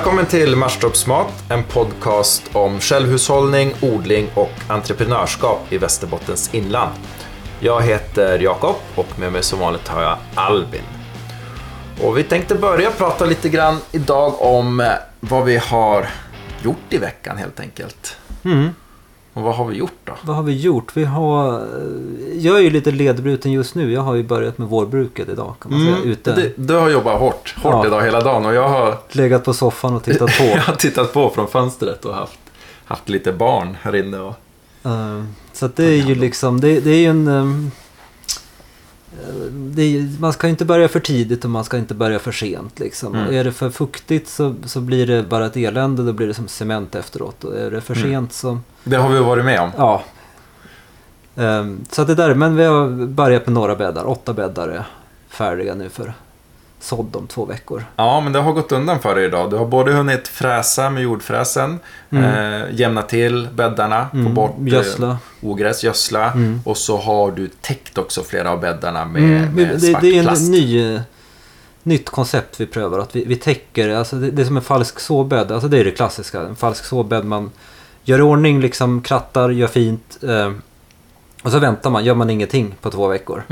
Välkommen till Marstorpsmat, en podcast om självhushållning, odling och entreprenörskap i Västerbottens inland. Jag heter Jakob och med mig som vanligt har jag Albin. Och vi tänkte börja prata lite grann idag om vad vi har gjort i veckan helt enkelt. Mm. Och vad har vi gjort då? Vad har vi gjort? Vi har... eh, Jag är ju lite ledbruten just nu. Jag har ju börjat med vårbruket idag kan man säga. Ute. Du, du har jobbat hårt, hårt Ja. idag hela dagen och jag har, Legat på soffan och tittat på. jag har tittat på från fönstret och haft, haft lite barn här inne. Och, Eh, så det är ju liksom... Det, det är ju en... det är, man ska inte börja för tidigt och man ska inte börja för sent. Liksom. Mm. Är det för fuktigt så, så blir det bara ett elände. Då blir det som cement efteråt. Och är det för Mm. sent så... det har vi varit med om. Ja. Ehm, så att det där, men vi har börjat med några bäddar. Åtta bäddar är färdiga nu för sådd om två veckor. Ja, men det har gått undan för dig idag. Du har både hunnit fräsa med jordfräsen, Mm. eh, jämna till bäddarna, få Mm, bort eh, gödsla. ogräs, gödsla. Mm. Och så har du täckt också flera av bäddarna med, Mm, med det, svart det är plast. en ny, nytt koncept vi prövar. Att vi, vi täcker, alltså det, det är som en falsk såbädd. Alltså det är det klassiska. En falsk såbädd. Man gör i ordning, liksom krattar, gör fint. Eh, och så väntar man, gör man ingenting på två veckor.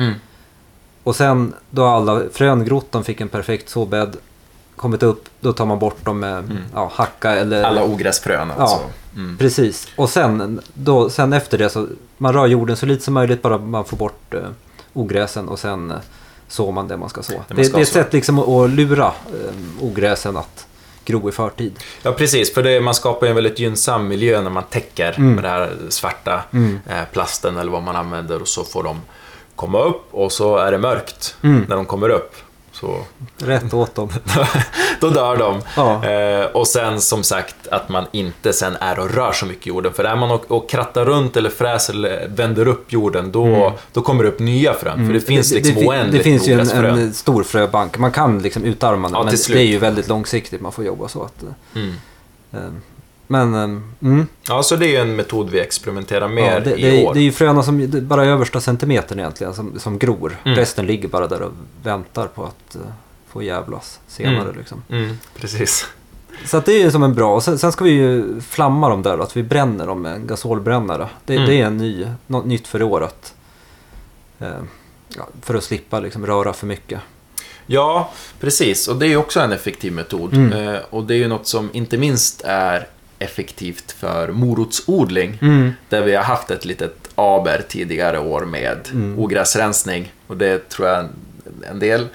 Mm. Och sen då alla frön grott, de fick en perfekt såbädd. Kommit upp, då tar man bort dem med ja, hacka eller... Mm. Alla ogräsfrön alltså. Mm. Precis. Och sen, då, sen efter det så man rör jorden så lite som möjligt bara man får bort eh, ogräsen och sen eh, sår man det man ska så. Det, ska det är ett sätt liksom att, lura eh, ogräsen att gro i förtid. Ja, precis. För det, man skapar en väldigt gynnsam miljö när man täcker Mm. med det här svarta Mm. eh, plasten eller vad man använder och så får de komma upp och så är det mörkt Mm. när de kommer upp. Så Rätt åt dem. då dör de. Ja. Eh, och sen som sagt att man inte sen är och rör så mycket i jorden. För är man och, och krattar runt eller fräser eller vänder upp jorden då, då kommer det upp nya frön. För det finns liksom Mm. det, oändligt det finns ju en, en stor fröbank. Man kan liksom utarma den Ja, men till det slut. är ju väldigt långsiktigt. Man får jobba så att... eh, Mm. Men eh, mm, Ja, så det är ju en metod vi experimenterar med ja, det, i det, är- år. det är ju fröna som bara översta centimetern egentligen som, som gror. Mm. Resten ligger bara där och väntar på att eh, få jävlas senare. Mm. Liksom. Mm, precis. Så att det är ju som en bra. Och sen, sen ska vi ju flamma dem där. Att vi bränner dem med en gasolbrännare. Det, Mm. det är en ny, något nytt för året. Eh, ja, för att slippa liksom röra för mycket. Ja, precis. Och det är ju också en effektiv metod. Mm. Eh, och det är ju något som inte minst är effektivt för morotsodling. Där vi har haft ett litet aber tidigare år med Mm. ogräsrensning. Och det tror jag en, del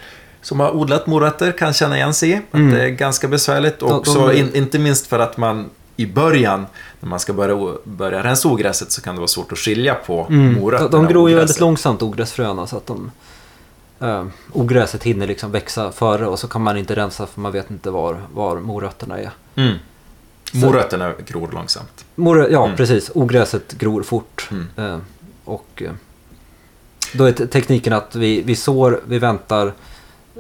som har odlat morötter kan känna igen sig i. Att Mm. det är ganska besvärligt. Och också in, inte minst för att man i början, när man ska börja, börja rensa ogräset, så kan det vara svårt att skilja på Mm. morötterna De, gror ju väldigt långsamt ogräsfröna. Så att de, eh, ogräset hinner liksom växa före. Och så kan man inte rensa för man vet inte var, var morötterna är. Mm. Morötterna gror långsamt. Morö, ja, Mm. precis. Ogräset gror fort. Mm. Eh, och eh, då är te- tekniken att vi, vi sår, vi väntar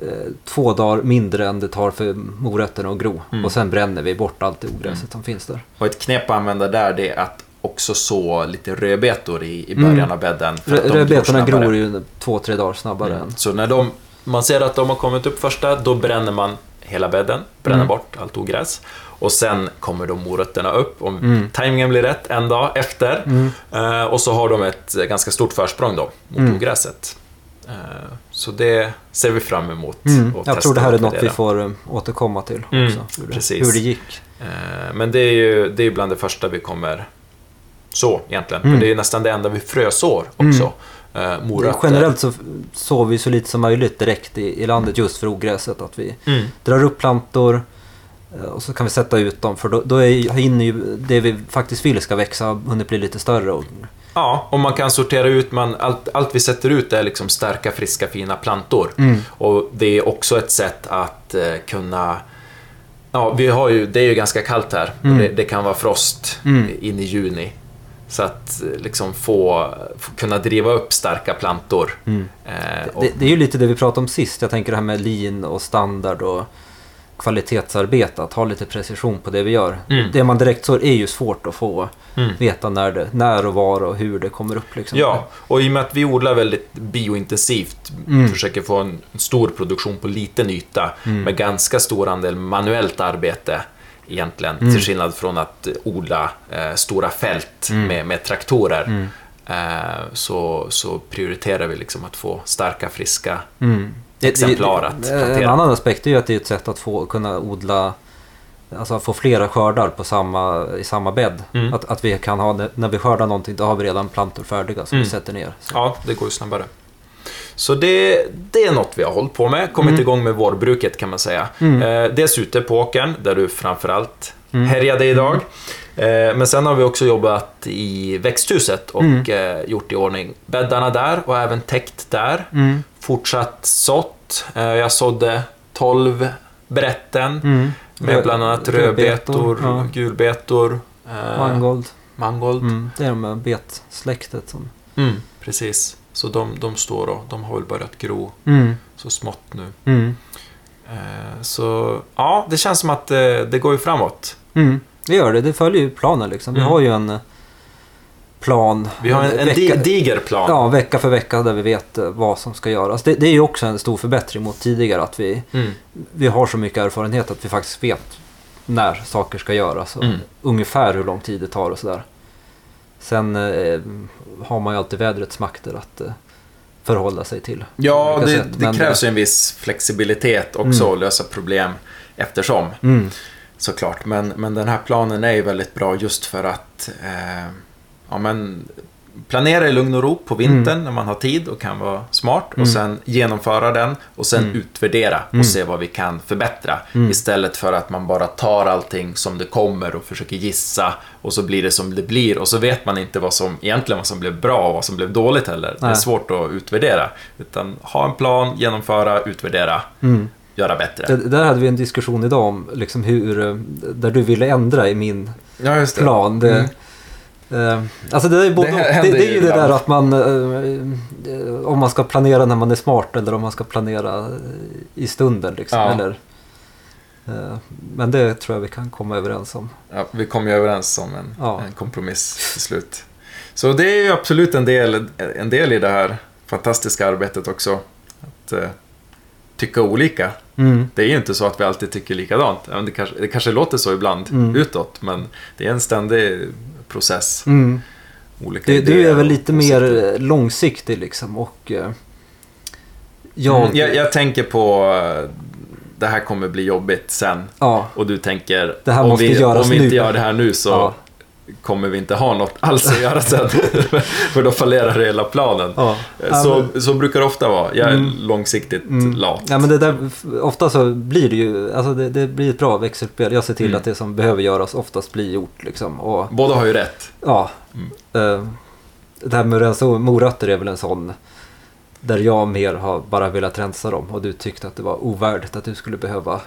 eh, två dagar mindre än det tar för morötterna att gro. Mm. Och sen bränner vi bort allt det ogräset som finns där. Och ett knep att använda där det är att också så lite rödbetor i, i början Mm. av bädden. Rödbetorna snabbare. gror ju två, tre dagar snabbare Mm. än... Så när de, man ser att de har kommit upp första, då bränner man hela bädden, bränner Mm. bort allt ogräs. Och sen kommer de morötterna upp, om Mm. tajmingen blir rätt, en dag efter. Mm. Eh, och så har de ett eh, ganska stort försprång då, mot Mm. ogräset. Eh, så det ser vi fram emot. Mm. Jag tror det här är något vi får eh, återkomma till Mm, också. Hur det, precis. hur det gick. Eh, Men det är ju det är bland det första vi kommer så egentligen. Mm. För det är ju nästan det enda vi frösår också. Mm. morötter. Generellt så sår vi så lite som möjligt direkt i, i landet just för ogräset. Att vi Mm. drar upp plantor eh, och så kan vi sätta ut dem. För då, då är, hinner ju det vi faktiskt vill ska växa hunnit bli lite större. Och, Ja, och man kan sortera ut, man, allt, allt vi sätter ut är liksom starka, friska, fina plantor. Mm. Och det är också ett sätt att eh, kunna Ja, vi har ju, det är ju ganska kallt här. Mm. Det, det kan vara frost Mm. in i juni. Så att eh, liksom få, få kunna driva upp starka plantor. Eh, och, det, det är ju lite det vi pratade om sist. Jag tänker det här med lean och standard och kvalitetsarbete. Att ha lite precision på det vi gör. Mm. Det man direkt sår är ju svårt att få Mm. veta när, det, när och var och hur det kommer upp. Liksom. Ja, och i och med att vi odlar väldigt biointensivt, Mm. försöker få en stor produktion på liten yta Mm. med ganska stor andel manuellt arbete, egentligen. Mm. Till skillnad från att odla eh, stora fält Mm. med, med traktorer. Mm. Eh, så, så prioriterar vi liksom att få starka, friska Mm. Exemplar att det- En plantera. annan aspekt är ju att det är ett sätt att få kunna odla Alltså få flera skördar på samma, i samma bädd. Mm. Att, att vi kan ha, när vi skördar någonting, då har vi redan plantor färdiga som Mm. vi sätter ner. Så. Ja, det går ju snabbare. Så det, det är något vi har hållit på med, kommit Mm. igång med vårbruket kan man säga. Mm. Eh, dels ute på åkern, där du framförallt Mm. härjade idag. Eh, men sen har vi också jobbat i växthuset och Mm. eh, gjort i ordning bäddarna där och även täckt där. Mm. Fortsatt sått. Eh, jag sådde 12 brätten Mm. med bland annat rödbetor, ja. gulbetor, Mangold. mangold. Mm. Det är de med betsläktet som... Mm, precis. Så de, de står och de har väl börjat gro Mm. så smått nu. Så ja, det känns som att det, det går ju framåt. Det gör det, det följer ju planen liksom. Vi Mm. har ju en eh, plan. Vi har en, en vecka, di- diger plan. Ja, vecka för vecka där vi vet eh, vad som ska göras. Det, det är ju också en stor förbättring mot tidigare att vi, Mm. vi har så mycket erfarenhet att vi faktiskt vet när saker ska göras och Mm. ungefär hur lång tid det tar och sådär. Sen eh, har man ju alltid vädrets makter att eh, förhålla sig till. Ja, det, det krävs ju en viss flexibilitet också Mm. att lösa problem eftersom. Mm. Såklart, men, men den här planen är ju väldigt bra just för att eh, ja, men, planera i lugn och ro på vintern när man har tid och kan vara smart och Mm. sen genomföra den och sen Mm. utvärdera och Mm. se vad vi kan förbättra. Mm. Istället för att man bara tar allting som det kommer och försöker gissa och så blir det som det blir och så vet man inte vad som egentligen vad som blev bra och vad som blev dåligt heller. Det är Nej. svårt att utvärdera. Utan ha en plan, genomföra, utvärdera, Mm. Göra bättre. Det, där hade vi en diskussion idag om liksom hur, eh, där du ville ändra i min ja, just plan. Det, Mm. eh, alltså det är, både, Det det, det, är ju det där att man, eh, eh, om man ska planera när man är smart eller om man ska planera i stunden. Liksom, Ja. eller, eh, men det tror jag vi kan komma överens om. Ja, vi kom ju överens om en, Ja. en kompromiss till slut. Så det är ju absolut en del, en del i det här fantastiska arbetet också. Att eh, tycka olika. Mm. Det är ju inte så att vi alltid tycker likadant. Det kanske, det kanske låter så ibland Mm. utåt, men det är en ständig process. Mm. Olika Du, du idéer är väl lite mer långsiktig liksom och eh, jag, Mm, jag, jag tänker på eh, det här kommer bli jobbigt sen. ja, Och du tänker, om, vi, om vi inte nu. gör det här nu så Ja. Kommer vi inte ha något alls att göra sen. För då fallerar hela planen. ja. Så, Ja, så brukar det ofta vara. Jag är Mm. långsiktigt Mm. lat. Ja men det där, ofta så blir det ju, alltså det, det blir ett bra växelspel. Jag ser till Mm. att det som behöver göras oftast blir gjort liksom. Och Båda har ju rätt. ja, Mm. eh, det här med att rensa morötter är väl en sån där jag mer har bara velat rensa dem och du tyckte att det var ovärdigt att du skulle behöva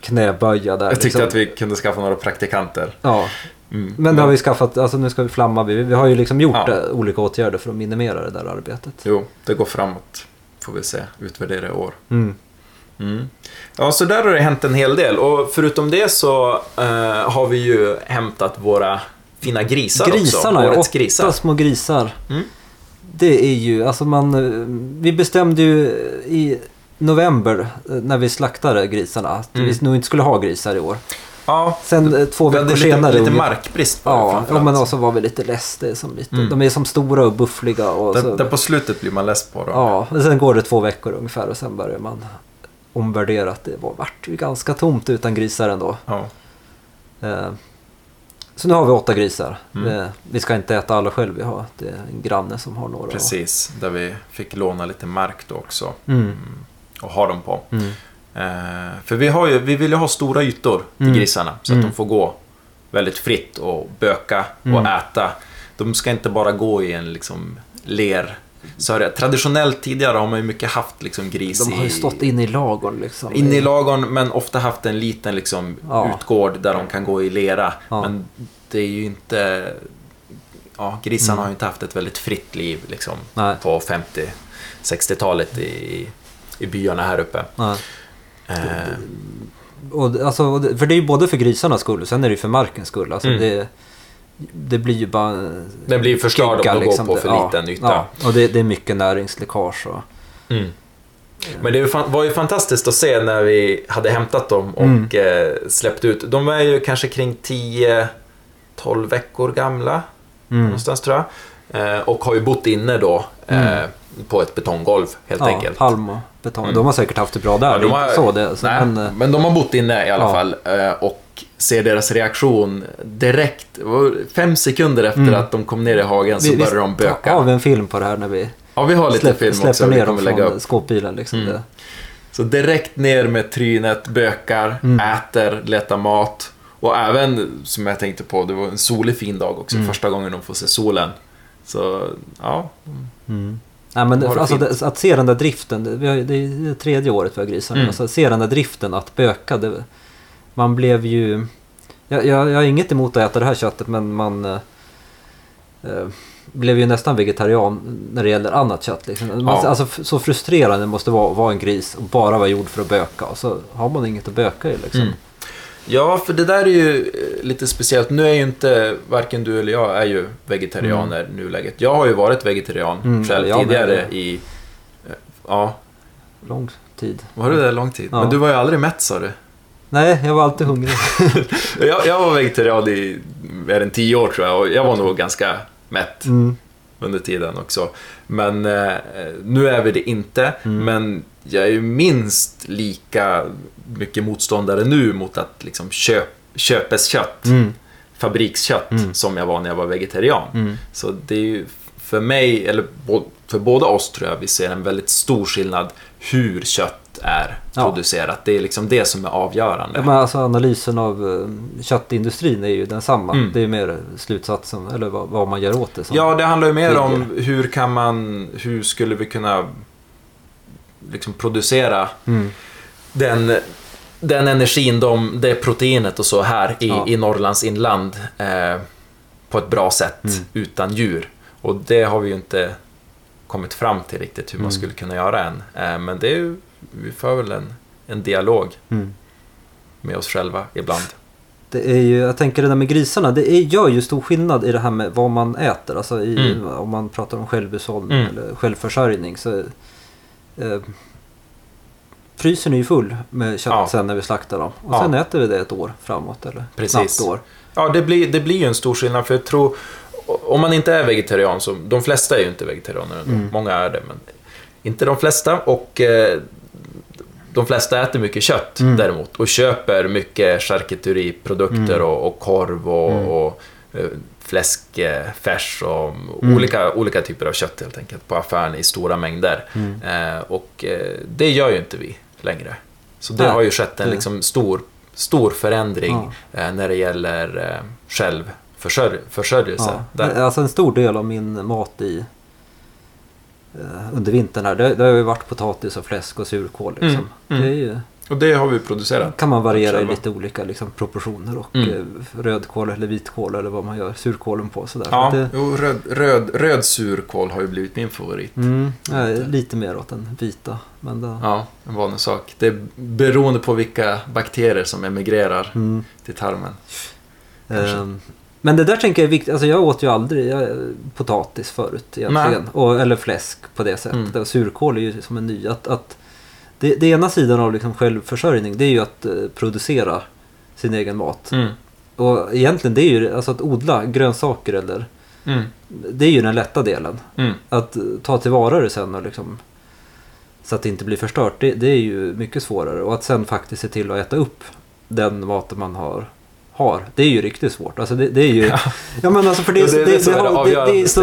knäböja där. Jag tyckte liksom. att vi kunde skaffa några praktikanter. Ja, Mm. men det har vi skaffat, alltså nu ska vi flamma, vi, vi har ju liksom gjort Ja. eh, olika åtgärder för att minimera det där arbetet. Jo, det går framåt. Får vi se. Utvärdera i år. Mm. Mm. Ja, så där har det hänt en hel del. Och förutom det så eh, har vi ju hämtat våra fina grisar Grisarna, också. Årets Åtta grisar. små grisar. Mm. Det är ju, alltså man, eh, vi bestämde ju i november eh, när vi slaktade grisarna att Mm. vi nog inte skulle ha grisar i år. Ja, Sen eh, två veckor lite, senare... lite markbrist på det Ja, framförallt. ja, men också var vi lite less. Det är som lite, Mm. De är som stora och buffliga. Och Där, så, där på slutet blir man less på dem. ja, och sen går det två veckor ungefär och sen börjar man omvärdera att det var, vart ju ganska tomt utan grisar ändå. Ja. Eh, Så nu har vi åtta grisar. Mm. Eh, Vi ska inte äta alla själv. Vi har, det är en granne som har några. Precis, där vi fick låna lite mark då också. Mm. Mm. Och ha dem på. Mm. Eh, för vi, har ju, vi vill ju ha stora ytor till Mm. grisarna. Så Mm. att de får gå väldigt fritt och böka Mm. och äta. De ska inte bara gå i en liksom ler... Så här, traditionellt tidigare har man ju mycket haft liksom gris De har ju i... stått inne i lagorn liksom. Inne i lagon men ofta haft en liten liksom, Ja. utgård där de kan gå i lera. Ja. Men det är ju inte... Ja, grisarna Mm. har ju inte haft ett väldigt fritt liv liksom, Nej. på 50-60-talet i, i byarna här uppe. Nej. Eh, Och, alltså, för det är ju både för grisarnas skull och sen är det ju för markens skull. Alltså, Mm. det, det blir ju bara... Den blir förstörd om de går liksom. på för Ja, liten yta. Ja, och det, det är mycket näringsläckage. Och, mm. Men det var ju fantastiskt att se när vi hade hämtat dem och Mm. eh, släppt ut. De är ju kanske kring 10-12 veckor gamla. Mm. Någonstans tror jag. Eh, och har ju bott inne då eh, Mm. på ett betonggolv helt Ja, enkelt. halm betong. Mm. De har säkert haft det bra där. Ja, de har- så det. Så, Nej, men, eh, men de har bott inne i alla Ja. fall. eh, Och ser deras reaktion direkt. Fem sekunder efter Mm. att de kom ner i hagen så vi, började de böka. har vi en film på det här när vi Ja, vi har lite släpp, film släpper också ner dem från skåpbilen. Liksom. Mm. Så direkt ner med trynet, bökar, Mm. äter, letar mat. Och även, som jag tänkte på, det var en solig fin dag också. Mm. Första gången de får se solen. Så, ja. Mm. Nej, men det alltså, det, att se den där driften, det, har, det är det tredje året vi har grisar. Mm. Alltså, att se den där driften att böka, det, man blev ju... Jag, jag, jag har inget emot att äta det här köttet men man eh, eh, blev ju nästan vegetarian när det gäller annat kött. Liksom. Man, Ja. alltså, så frustrerande måste vara att vara en gris och bara vara gjord för att böka. Och så har man inget att böka i liksom. Mm. Ja, för det där är ju eh, lite speciellt. Nu är ju inte, varken du eller jag är ju vegetarianer i nuläget. Jag har ju varit vegetarian Mm, själv jag med. tidigare i... eh, Ja, Lång tid. var det där lång tid? Ja. Men du var ju aldrig mätt sa du. Nej, jag var alltid hungrig. Jag, jag var vegetarian i mer än tio år tror jag och jag var nog ganska mätt. Mm. under tiden också. Men eh, nu är vi det inte. Mm. Men jag är ju minst lika mycket motståndare nu mot att liksom köp, köpes kött, Mm. fabrikskött, Mm. som jag var när jag var vegetarian. Mm. Så det är ju för mig, eller för båda oss tror jag, vi ser en väldigt stor skillnad hur kött är Ja. producerat. Det är liksom det som är avgörande. Ja, men alltså analysen av eh, köttindustrin är ju densamma. Mm. Det är mer slutsatsen, eller vad, vad man gör åt det. Som. Ja, det handlar ju mer om hur kan man, hur skulle vi kunna liksom producera Mm. den, den energin, de, det proteinet och så här i, Ja. i Norrlands inland eh, på ett bra sätt Mm. utan djur. Och det har vi ju inte kommit fram till riktigt hur man Mm. skulle kunna göra än. Eh, men det är ju, vi för väl en, en dialog Mm. med oss själva ibland. Det är ju, jag tänker det där med grisarna, det är, gör ju stor skillnad i det här med vad man äter. Alltså i, Mm. om man pratar om självhushållning Mm. eller självförsörjning. Så, eh, frysen är ju full med kött Ja. sen när vi slaktar dem. Och Ja. sen äter vi det ett år framåt. Eller Precis. knappt år. Ja, det blir, det blir ju en stor skillnad för jag tror, om man inte är vegetarian, så, de flesta är ju inte vegetarianer. Mm. många är det, men inte de flesta. Och eh, de flesta äter mycket kött Mm. däremot och köper mycket charkuteriprodukter Mm. och, och korv och, Mm. och eh, fläsk, eh, och Mm. olika, olika typer av kött helt enkelt på affären i stora mängder. Mm. Eh, och eh, det gör ju inte vi längre. Så det Nej, har ju skett en liksom stor, stor förändring Ja. eh, när det gäller eh, självförsörjelse. Ja. Alltså en stor del av min mat i eh, under vintern här, det, det har ju varit potatis och fläsk och surkål. Liksom. Mm, mm. Det är ju, Och det har vi producerat. kan man variera i lite olika liksom, proportioner och Mm. eh, rödkål eller vitkål eller vad man gör surkålen på. Sådär. Ja, det, jo, röd, röd, röd surkål har ju blivit min favorit. mm, jag är lite mer åt den vita. Men det, Ja, en vanlig sak. Det är beroende på vilka bakterier som emigrerar mm, till tarmen. Ehm, men det där tänker jag är viktigt. Alltså jag åt ju aldrig jag, potatis förut egentligen. Och, eller fläsk på det sättet. Mm. Surkål är ju som en ny. Att, att det, det ena sidan av liksom självförsörjning det är ju att eh, producera sin egen mat. Mm. Och egentligen det är ju alltså att odla grönsaker eller Mm. det är ju den lätta delen. Mm. Att eh, ta tillvara det sen och liksom så att det inte blir förstört det, det är ju mycket svårare. Och att sen faktiskt se till att äta upp den maten man har. Har. Det är ju riktigt svårt. Alltså det, det är ju... Ja. men alltså för det, Ja, har,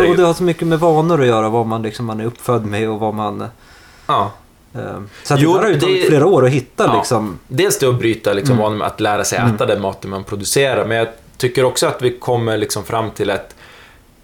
det, det har så mycket med vanor att göra. Vad man, liksom, man är uppfödd med och vad man... Ja. Eh, så att Jo, det har ju tagit flera år att hitta Ja. liksom. Dels det att bryta liksom, Mm. att lära sig äta den maten man producerar. Men jag tycker också att vi kommer liksom fram till ett,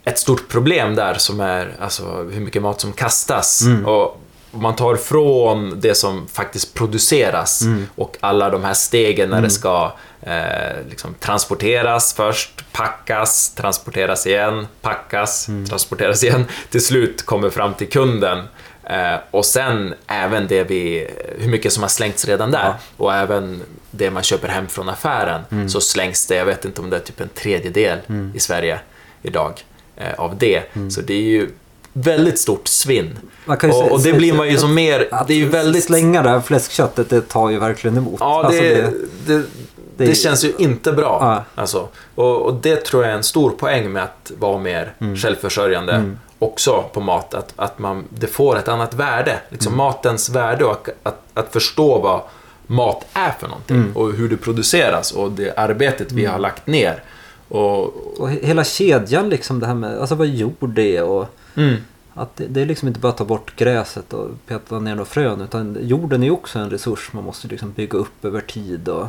ett stort problem där som är alltså, hur mycket mat som kastas. Mm. Och man tar från det som faktiskt produceras Mm. och alla de här stegen när Mm. det ska eh, liksom, transporteras först, packas, transporteras igen, packas, Mm. transporteras igen. Till slut kommer fram till kunden. Eh, och sen även det vi, hur mycket som har slängts redan där. Ja. Och även det man köper hem från affären. Mm. Så slängs det, jag vet inte om det är typ en tredjedel Mm. i Sverige idag eh, av det. Så det är ju väldigt stort svinn. Och, och det blir man ju som mer, Att det är ju väldigt... Slänga det här fläskköttet, det tar ju verkligen emot. Ja, det, Alltså, det, det, det är- känns ju inte bra. Ja. Alltså. Och, och det tror jag är en stor poäng med att vara mer Mm. självförsörjande också på mat. Att, att man, det får ett annat värde. Liksom Mm. matens värde och att, att, förstå vad mat är för någonting Mm. och hur det produceras och det arbetet vi har lagt ner. Och, Och he- hela kedjan liksom, det här med alltså vad jord är och mm, att det, det är liksom inte bara att ta bort gräset och peta ner några frön utan jorden är också en resurs man måste liksom bygga upp över tid. Och,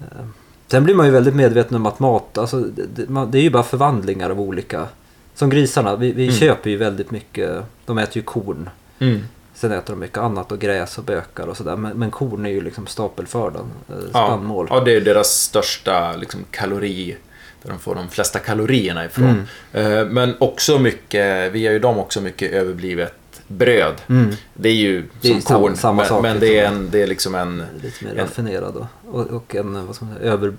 eh, sen blir man ju väldigt medveten om att mat, alltså, det, det, det är ju bara förvandlingar av olika. Som grisarna, vi, vi Mm. köper ju väldigt mycket, de äter ju korn. mm. Sen äter de mycket annat och gräs och bökar och sådär. Men, men korn är ju liksom stapelfördan, eh, Ja, spannmål. ja, det är deras största liksom, kalori, där de får de flesta kalorierna ifrån. Mm. Eh, Men också mycket, vi ger ju dem också mycket överblivet bröd. Mm. Det är ju Det är som samma- korn, samma men, sak, men det, är liksom. en, det är liksom en... Lite mer En- raffinerad och, och, och en vad ska man säga, över,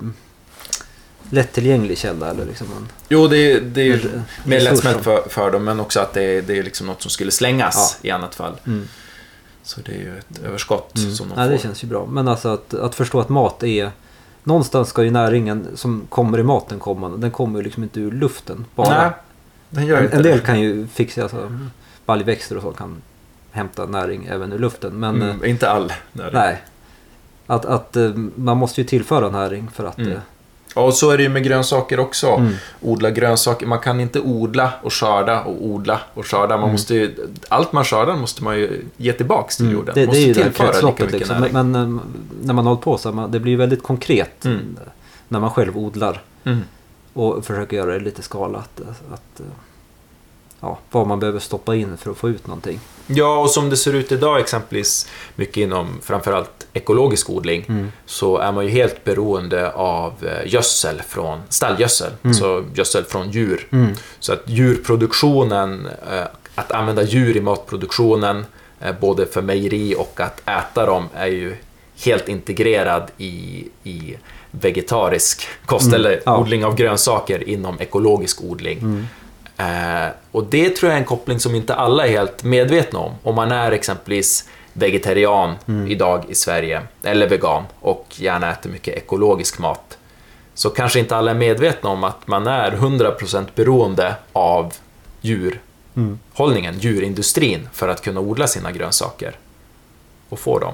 lättillgänglig källa. Eller liksom en, Jo, det är, det är en mer lättsmält för, för dem, men också att det är, det är liksom något som skulle slängas i annat fall. Mm. Så det är ju ett överskott Mm. som de Ja, det får. känns ju bra. Men alltså att, att förstå att mat är... Någonstans ska ju näringen som kommer i maten komma. Den kommer ju liksom inte ur luften bara. Nej, den gör en, inte en del det. kan ju fixa, alltså baljväxter och så kan hämta näring även ur luften. Men eh, Mm, inte all. Nej. nej. Att, att eh, man måste ju tillföra näring för att... Mm. eh, Och så är det ju med grönsaker också. Mm. Odla grönsaker. Man kan inte odla och skörda och odla och skörda. Man måste ju, allt man skördar måste man ju ge tillbaks till Mm, jorden. Det, det är ju det kretsloppet liksom. Men, men när man har hållit på så här, man, det blir ju väldigt konkret Mm. när man själv odlar Mm. och försöker göra det lite skalat. eh, Att, eh, ja, vad man behöver stoppa in för att få ut någonting. Ja, och som det ser ut idag exempelvis, mycket inom framförallt ekologisk odling, Mm. så är man ju helt beroende av eh, gödsel från stallgödsel, Mm. så gödsel från djur. Mm. Så att djurproduktionen, eh, att använda djur i matproduktionen, eh, både för mejeri och att äta dem, är ju helt integrerad i, i vegetarisk kost Mm, eller ja. odling av grönsaker inom ekologisk odling. Eh, och det tror jag är en koppling som inte alla är helt medvetna om. Om man är exempelvis vegetarian Mm. idag i Sverige, eller vegan, och gärna äter mycket ekologisk mat, så kanske inte alla är medvetna om att man är 100% beroende av djurhållningen, Mm. djurindustrin, för att kunna odla sina grönsaker och få dem.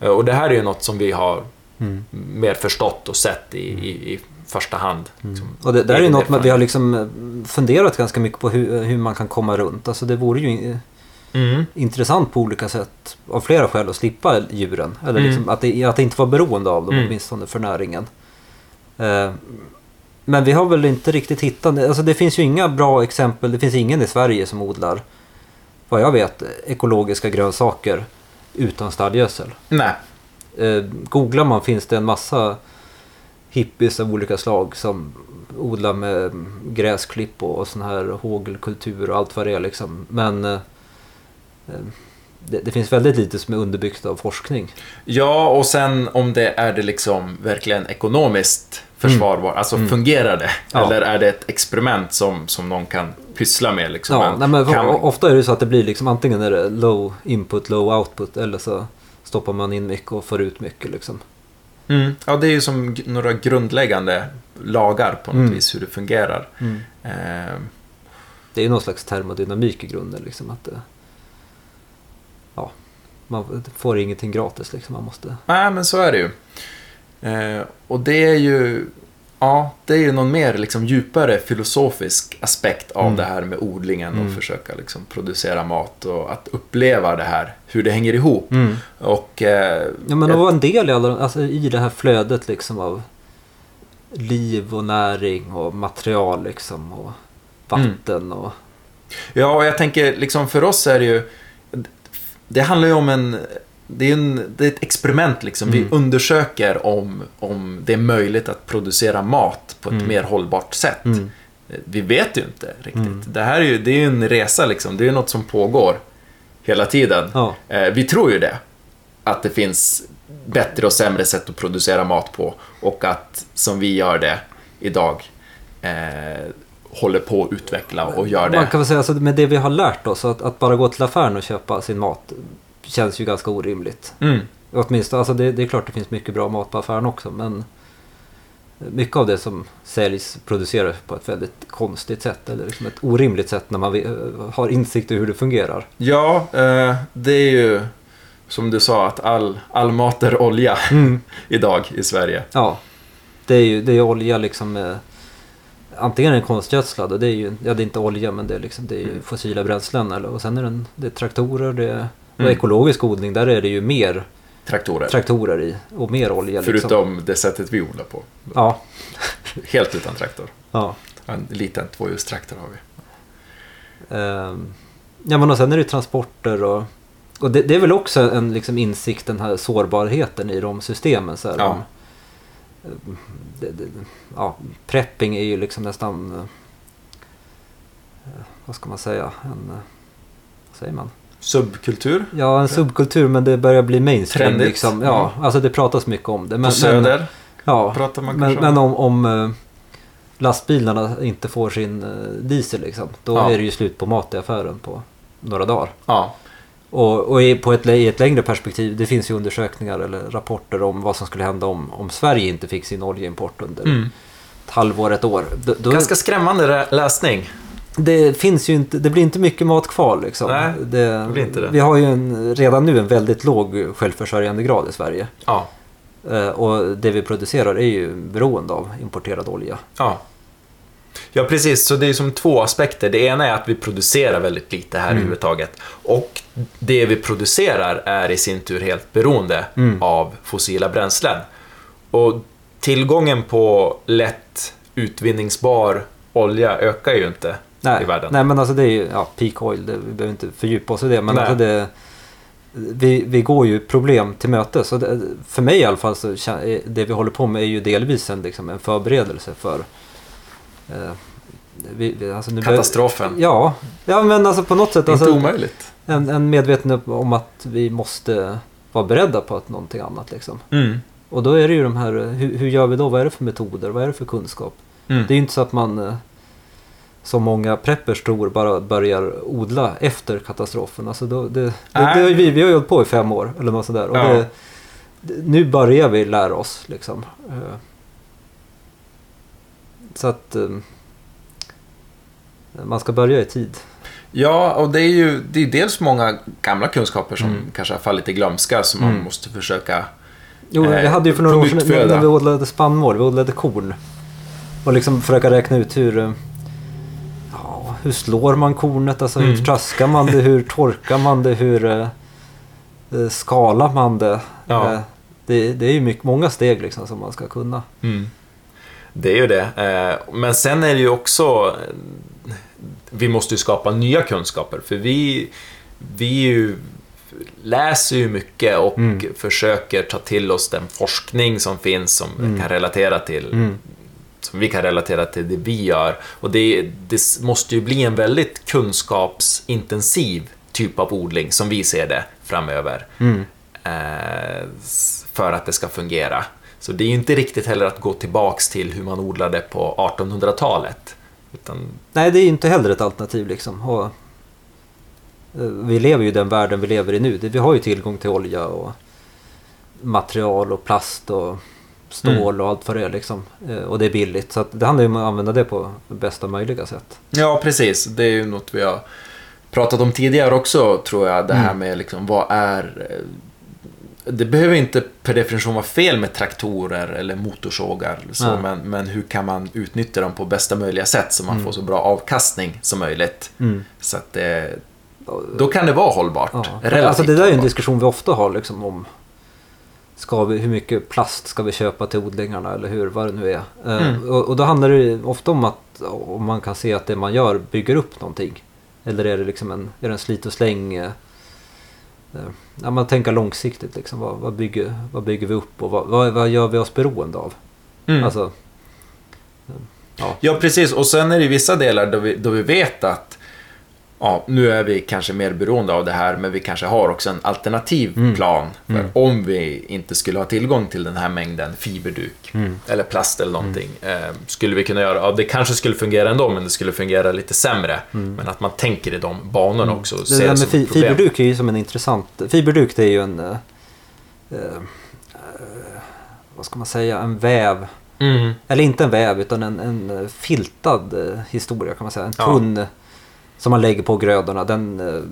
Eh, Och det här är ju något som vi har Mm. mer förstått och sett i, i, i första hand. liksom, Och det där är ju något man, vi har liksom eh, funderat ganska mycket på hur, hur man kan komma runt. Alltså det vore ju Mm. intressant på olika sätt av flera skäl att slippa djuren. Eller Mm. liksom att, det, att inte vara beroende av dem Mm. åtminstone för näringen. Eh, men vi har väl inte riktigt hittat, alltså det finns ju inga bra exempel, det finns ingen i Sverige som odlar, vad jag vet, ekologiska grönsaker utan stallgödsel. Nej. Eh, googlar man finns det en massa hippies av olika slag som odlar med gräsklipp och, och sån här hågelkultur och allt vad det är liksom. Men eh, det, det finns väldigt lite som är underbyggt av forskning. Ja, och sen om det är det liksom verkligen ekonomiskt försvarbart, alltså Mm. fungerar det? Ja. Eller är det ett experiment som, som någon kan pyssla med? Liksom? Ja, nej, men kan... Ofta är det så att det blir liksom antingen är det low input, low output eller så stoppar man in mycket och får ut mycket liksom. Mm. Ja, det är ju som några grundläggande lagar på något Mm. vis, hur det fungerar. Eh, Det är ju någon slags termodynamik i grunden liksom att det, ja, man får ingenting gratis liksom. Man måste nej, men så är det ju. Eh, och det är ju... Ja, det är ju någon mer liksom, djupare filosofisk aspekt av Mm. det här med odlingen och Mm. försöka liksom, producera mat och att uppleva det här, hur det hänger ihop. Och... Eh, Ja men att vara en del i, alla, alltså, i det här flödet liksom av liv och näring och material liksom och vatten och... Ja, och jag tänker liksom för oss är det ju... Det handlar ju om en... Det är, en, det är ett experiment liksom. Mm. Vi undersöker om, om det är möjligt att producera mat på ett Mm. mer hållbart sätt. Mm. Vi vet ju inte riktigt. Mm. Det här är ju, det är en resa liksom. Det är ju något som pågår hela tiden. Ja. Eh, vi tror ju det. Att det finns bättre och sämre sätt att producera mat på. Och att, som vi gör det idag, eh, håller på att utveckla och gör Man det. kan väl säga alltså, med det vi har lärt oss, att, att bara gå till affären och köpa sin mat känns ju ganska orimligt. Mm. Åtminstone, alltså det, det är klart det finns mycket bra mat på affären också, men mycket av det som säljs produceras på ett väldigt konstigt sätt, eller liksom ett orimligt sätt när man har insikt i hur det fungerar. Ja, eh, det är ju som du sa att all, all mat är olja idag i Sverige. Ja, det är ju det är olja liksom. Eh, antingen är den konstgödslad och det är ju, ja det är inte olja men det är liksom, det är ju Mm. fossila bränslen. Eller, och sen är den, det är traktorer, det är, och Mm. ekologisk odling, där är det ju mer Traktorer. traktorer i och mer olja. Liksom. Förutom det sättet vi odlar på. Ja, Helt utan traktor. ja. En liten tvåhjulstraktor har vi. Ehm, ja men och sen är det transporter och, och det, det är väl också en liksom insikt, den här sårbarheten i de systemen. Så här, Ja. om, eh, det, det, ja, prepping är ju liksom nästan, eh, vad ska man säga, en, eh, vad säger man? Subkultur Ja, en subkultur men det börjar bli mainstream. Trendigt. Liksom. Ja, alltså det pratas mycket om det. Men, på Söder Men, ja, pratar man men, kanske men om. om, om eh, lastbilarna inte får sin eh, diesel liksom, då Ja. är det ju slut på mat i affären på några dagar. Ja, Och, och i, på ett, i ett längre perspektiv, det finns ju undersökningar eller rapporter om vad som skulle hända om, om Sverige inte fick sin oljeimport under mm. ett halvår, ett år. Då, då, Ganska skrämmande rä- läsning. Det, finns ju inte, det blir inte mycket mat kvar liksom. Nej, det, blir inte det. Vi har ju en, redan nu en väldigt låg självförsörjande grad i Sverige. Ja, Eh, och det vi producerar är ju beroende av importerad olja. ja. Ja, precis. Så det är som två aspekter. Det ena är att vi producerar väldigt lite här Mm. överhuvudtaget. Och det vi producerar är i sin tur helt beroende Mm. av fossila bränslen. Och tillgången på lätt utvinningsbar olja ökar ju inte Nej, i världen. nej men alltså det är ju ja, peak oil, det, vi behöver inte fördjupa oss i det. Men Nej. alltså det, vi, vi går ju problem till mötes. Så det, för mig i alla fall så är- det vi håller på med är ju delvis en, liksom, en förberedelse för eh, vi, vi, alltså bör- Katastrofen. Ja, ja, men alltså på något sätt. Inte Alltså, omöjligt. en, en medvetenhet om att vi måste vara beredda på att någonting annat. Liksom. Mm. Och då är det ju de här, hur, hur gör vi då? Vad är det för metoder? Vad är det för kunskap? Mm. Det är ju inte så att man, eh, som många preppers tror, bara börjar odla efter katastrofen. Alltså då, det, det, det, har ju vi, vi har ju hållit på i fem år eller något sådär. Och Ja. det, det, nu börjar vi lära oss liksom. Eh, Så att eh, man ska börja i tid. Ja, och det är ju det är dels många gamla kunskaper som Mm. kanske har fallit i glömska som man Mm. måste försöka... Jo, vi Eh, hade ju för några år sedan när vi odlade spannmål, vi odlade korn. Och liksom försöka räkna ut hur... Ja, hur slår man kornet? Alltså hur Mm. traskar man det? Hur torkar man det? Hur eh, eh, skalar man det? Ja. Eh, det? Det är ju mycket, många steg liksom som man ska kunna. Det är ju det. Eh, Men sen är det ju också... Vi måste ju skapa nya kunskaper, för vi, vi ju läser ju mycket och Mm. försöker ta till oss den forskning som finns som Mm. kan relatera till som vi kan relatera till det vi gör. Och det, det måste ju bli en väldigt kunskapsintensiv typ av odling som vi ser det framöver. Mm. Eh, för att det ska fungera. Så det är ju inte riktigt heller att gå tillbaks till hur man odlade på 1800-talet. Utan, Nej, det är ju inte heller ett alternativ liksom. Och, eh, vi lever ju i den världen vi lever i nu. Vi har ju tillgång till olja och material och plast och stål och allt vad det är liksom. Eh, Och det är billigt. Så det handlar ju om att använda det på bästa möjliga sätt. ja, precis. Det är ju något vi har pratat om tidigare också, tror jag. Det här Mm. med liksom, vad är... eh, Det behöver inte per definition vara fel med traktorer eller motorsågar. Så, Nej. men, men hur kan man utnyttja dem på bästa möjliga sätt så man Mm. får så bra avkastning som möjligt. Så att det, då kan det vara hållbart. Ja. Relativt Alltså det där är en hållbart. diskussion vi ofta har liksom om ska vi, hur mycket plast ska vi köpa till odlingarna eller hur, vad det nu är. Eh, Mm. Och, och då handlar det ofta om att om man kan se att det man gör bygger upp någonting. Eller är det liksom en, är det en slit och släng? eh, eh, Ja, man tänker långsiktigt liksom. Vad, vad, bygger, vad bygger vi upp och vad, vad, vad gör vi oss beroende av? Mm. Alltså, ja. Ja, precis. Och sen är det ju vissa delar då vi, då vi vet att ja, nu är vi kanske mer beroende av det här, men vi kanske har också en alternativ Mm. plan. För Mm. om vi inte skulle ha tillgång till den här mängden fiberduk, Mm. eller plast eller någonting, eh, skulle vi kunna göra, ja det kanske skulle fungera ändå, men det skulle fungera lite sämre. Men att man tänker i de banorna också och Det det med som fi- ett problem. fiberduk är ju som en intressant... Fiberduk det är ju en... eh, eh, vad ska man säga? En väv. Mm. Eller inte en väv utan en, en filtad eh, historia kan man säga. En Ja. tunn eh, som man lägger på grödorna. Den, eh,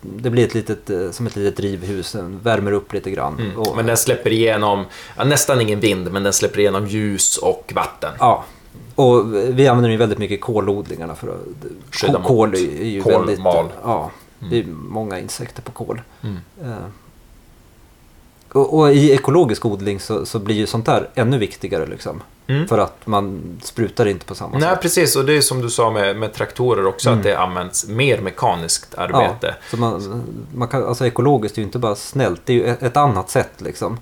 det blir ett litet, eh, som ett litet drivhus. Den värmer upp lite grann. Mm. Och, Men den släpper igenom, ja, nästan ingen vind, men den släpper igenom ljus och vatten. Ja. Och vi använder ju väldigt mycket kolodlingarna för att... Skydda mot kol är ju kolmal. väldigt... Ja, det är många insekter på kol. Mm. Och, och i ekologisk odling så, så blir ju sånt där ännu viktigare liksom. Mm. För att man sprutar inte på samma Nej, sätt. precis. Och det är som du sa med, med traktorer också, Mm. att det används mer mekaniskt arbete. Ja, så man, man kan, alltså ekologiskt är ju inte bara snällt, det är ju ett, ett annat sätt liksom.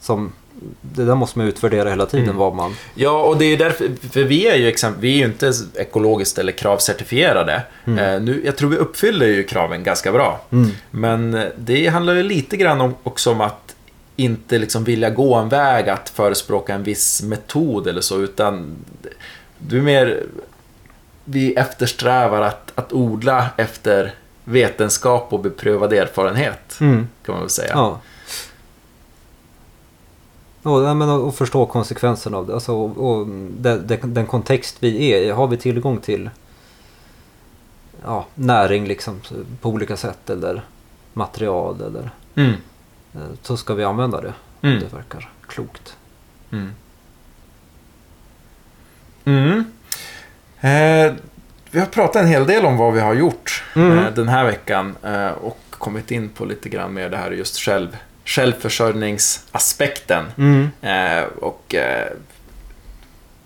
Som, det där måste man utvärdera hela tiden Mm. vad man... Ja, och det är därför, för vi är ju, exempel, vi är ju inte ekologiskt eller kravcertifierade. Mm. Eh, nu, jag tror vi uppfyller ju kraven ganska bra. Men eh, det handlar ju lite grann om, också om att inte liksom vilja gå en väg att förespråka en viss metod eller så, utan du är mer... Vi eftersträvar att, att odla efter vetenskap och beprövad erfarenhet, Mm. kan man väl säga. Ja. Och, men, och förstå konsekvenserna av det. Alltså, och, och den, den, den kontext vi är i. Har vi tillgång till ja, näring liksom, på olika sätt eller material eller Mm. Eh, så ska vi använda det. Mm. Det verkar klokt. Mm. Mm. Eh, vi har pratat en hel del om vad vi har gjort Mm. eh, den här veckan eh, och kommit in på lite grann mer det här just själv, självförsörjningsaspekten. Eh, och eh,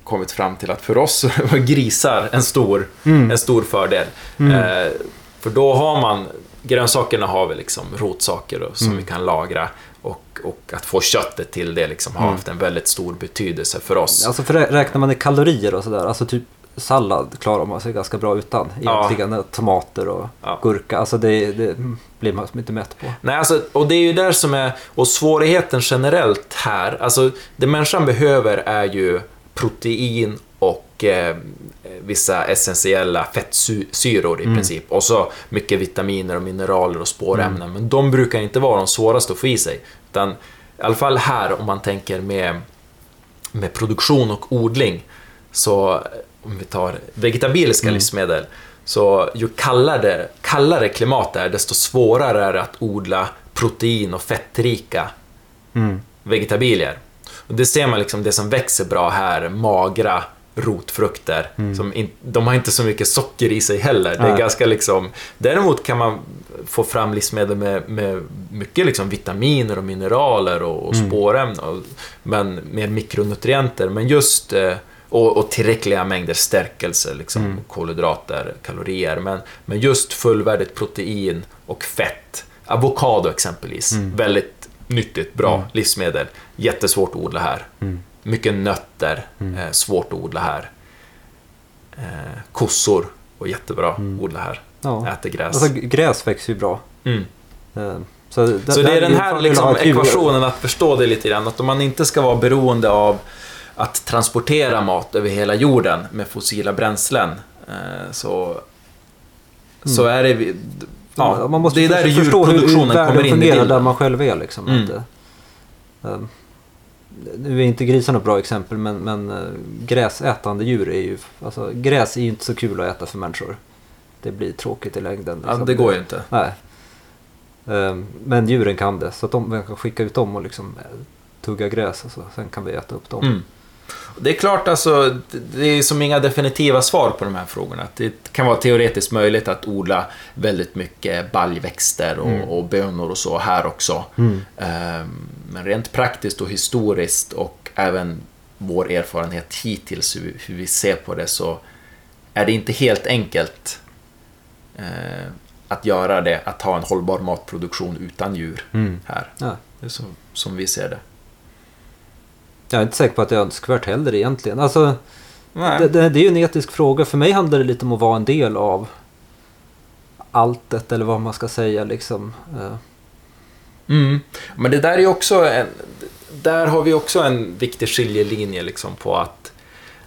kommit fram till att för oss var grisar en stor, Mm. en stor fördel. Mm. För då har man, grönsakerna har vi liksom rotsaker och, som Mm. vi kan lagra. Och, och att få köttet till det liksom har Mm. haft en väldigt stor betydelse för oss. Alltså för rä- räknar man i kalorier och sådär. Alltså typ sallad klarar man sig ganska bra utan. Ja. Egentligen tomater och Ja. gurka. Alltså det, det blir man inte mätt på. Nej, alltså, och det är ju där som är, och svårigheten generellt här, alltså det människan behöver är ju protein och eh, vissa essentiella fettsyror i Mm. princip. Och så mycket vitaminer och mineraler och spårämnen. Men de brukar inte vara de svåraste att få i sig. Utan i alla fall här om man tänker med, med produktion och odling. Så om vi tar vegetabiliska Mm. livsmedel. Så ju kallare, kallare klimat det är, desto svårare är det att odla protein och fettrika Mm. vegetabilier. Och det ser man liksom, det som växer bra här, magra rotfrukter. Som in, de har inte så mycket socker i sig heller. Det är Mm. Nej. ganska liksom... Däremot kan man få fram livsmedel med, med mycket liksom vitaminer och mineraler och, och Mm. spårämnen. Och, men mer mikronutrienter. Men just... eh, Och, och tillräckliga mängder stärkelse, liksom, Mm. kolhydrater, kalorier. Men, men just fullvärdigt protein och fett. Avokado exempelvis. Mm. Väldigt nyttigt, bra Mm. livsmedel. Jättesvårt att odla här. Mm. Mycket nötter, Mm. eh, svårt att odla här. Eh, kossor, och jättebra Mm. att odla här. Ja. Äter gräs. Alltså gräs växer ju bra. mm. Eh, Så, där- Så det är den här liksom, ekvationen att förstå det lite grann. Att om man inte ska vara beroende av att transportera mat över hela jorden med fossila bränslen. Eh, så, så är det... Ja, Mm. man måste det är där förstå- förstå hur, hur djurproduktionen kommer in i fungerar där bilden. man själv är. Liksom. Mm. Att, eh, eh, nu är inte grisar något bra exempel men, men eh, gräsätande djur är ju... Alltså, gräs är ju inte så kul att äta för människor. Det blir tråkigt i längden. Ja, liksom. det går ju inte. Nej. Eh, Men djuren kan det. Så att de man kan skicka ut dem och liksom eh, tugga gräs och så. Sen kan vi äta upp dem. Mm. Det är klart alltså, det- är som inga definitiva svar på de här frågorna. Det kan vara teoretiskt möjligt att odla väldigt mycket baljväxter och, Mm. och bönor och så här också. Mm. Ehm, Men rent praktiskt och historiskt och även vår erfarenhet hittills hur, hur vi ser på det så är det inte helt enkelt eh, att göra det, att ha en hållbar matproduktion utan djur Mm. här. Ja. Det är så, som vi ser det. Jag är inte säker på att det är önskvärt heller egentligen. Alltså, det, det, det är ju en etisk fråga. För mig handlar det lite om att vara en del av alltet eller vad man ska säga liksom. Eh, Mm. Men det där är ju också en, där har vi också en viktig skiljelinje liksom på att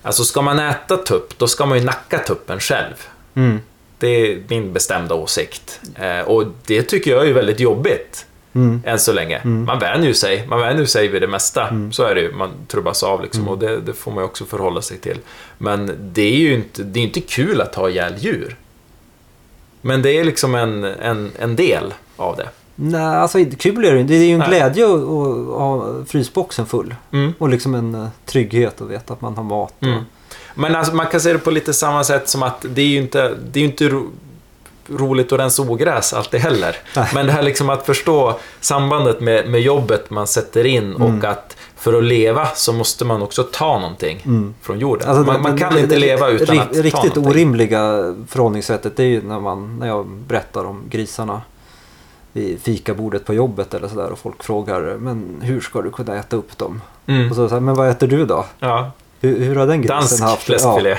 alltså ska man äta tupp, då ska man ju nacka tuppen själv. mm, Det är min bestämda åsikt. Eh, och det tycker jag är väldigt jobbigt. Mm, Än så länge. Man vänjer ju sig. Man vänjer sig vid det mesta. Så är det ju. Man trubbas av liksom. Och det, det får man ju också förhålla sig till. Men det är ju inte, det är inte kul att ha ihjäl djur. Men det är liksom en, en, en del av det. Nej, alltså kul är det. Det är ju en Nej. glädje att, att ha frysboxen full. Mm. Och liksom en eh, trygghet att veta att man har mat. Och, Mm. Men alltså, man kan se det på lite samma sätt som att det är ju inte, det är inte ro, roligt att rensa ogräs alltid heller. Men det här liksom att förstå sambandet med, med jobbet man sätter in och Mm. att för att leva så måste man också ta någonting Mm. från jorden. Alltså, man, man kan det- inte det- leva utan ri- att ta Riktigt någonting. orimliga förhållningssättet det är ju när, man, när jag berättar om grisarna vid fikabordet på jobbet eller sådär och folk frågar men hur ska du kunna äta upp dem? Mm. Och så, så här, men vad äter du då? Ja, Hur, hur har den grisen dansk haft det? fläskfilé. Ja,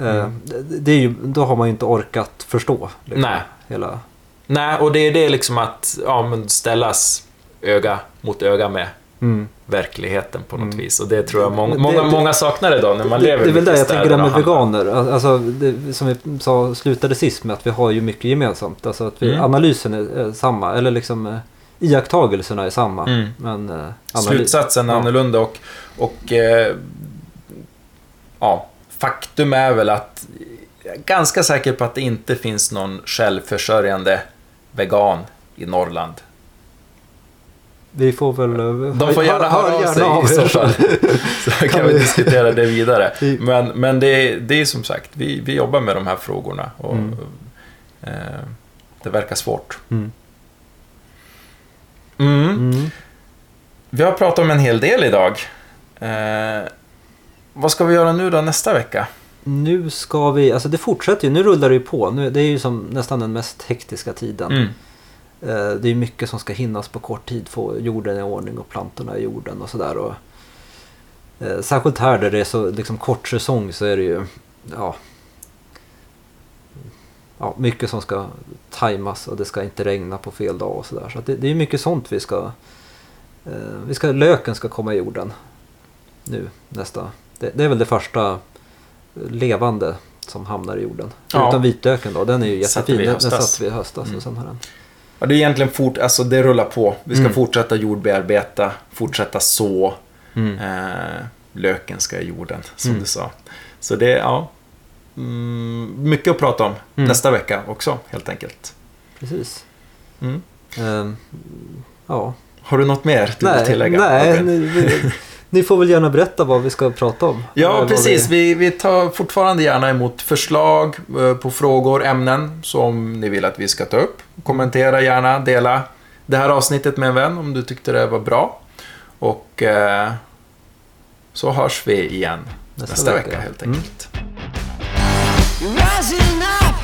eh, det, det är ju, då har man ju inte orkat förstå. Liksom, Nej. Hela, Nej, och det är det liksom att ja, men ställas öga mot öga med mm. verkligheten på något Mm. vis. Och det tror jag många, många, det- många saknar idag när man det, lever det är väl där jag tänker det med veganer. Alltså, det, som vi sa, slutade sist med att vi har ju mycket gemensamt. Alltså att vi, Mm. analysen är, är samma. Eller liksom eh, iakttagelserna är samma. Mm. Men eh, analys- Slutsatsen är Ja. annorlunda och, och eh, ja, faktum är väl att jag är ganska säker på att det inte finns någon självförsörjande vegan i Norrland. Vi får väl... eh, De får gärna hör- höra hör av sig i så fall. Så kan vi diskutera det vidare. Vi- Men, men det, är- det är som sagt, vi, vi jobbar med de här frågorna och Mm. eh, det verkar svårt. Mm. Mm. Mm. Vi har pratat om en hel del idag. Eh, vad ska vi göra nu då nästa vecka? Nu ska vi, alltså det fortsätter ju, nu rullar det ju på. Nu, det är ju som nästan den mest hektiska tiden. Mm. Eh, Det är mycket som ska hinnas på kort tid. Få jorden i ordning och plantorna i jorden och sådär. Och, eh, särskilt här där det är så liksom, kort säsong så är det ju ja, ja, mycket som ska tajmas och det ska inte regna på fel dag och sådär. Så att det, det är mycket sånt vi ska, eh, vi ska... Löken ska komma i jorden nu nästa. Det, det är väl det första levande som hamnar i jorden. Ja. Förutom vitlöken då, den är ju jättefin. Den, satte vi i höstas Mm. och sen har den Ja, det är egentligen fort, alltså det rullar på. Vi ska Mm. fortsätta jordbearbeta, fortsätta så. Mm. Eh, löken ska i jorden, som Mm. du sa. Så det är, ja. Mm, mycket att prata om Mm. nästa vecka också, helt enkelt. Precis. Ehm, ja. Har du något mer du vill Nej, tillägga? nej? ni, får väl gärna berätta vad vi ska prata om. Ja, vad precis. Vi... Vi, vi tar fortfarande gärna emot förslag eh, på frågor, ämnen som ni vill att vi ska ta upp. Kommentera gärna, dela det här avsnittet med en vän om du tyckte det var bra. Och eh, så hörs vi igen nästa, Nästa vecka, vecka. helt Mm. enkelt. Rising up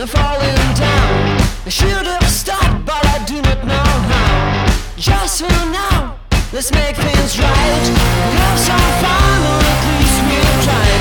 and falling down. I should have stopped, but I do not know how. Just for now, Let's make things right. Have some fun, or at least we'll try.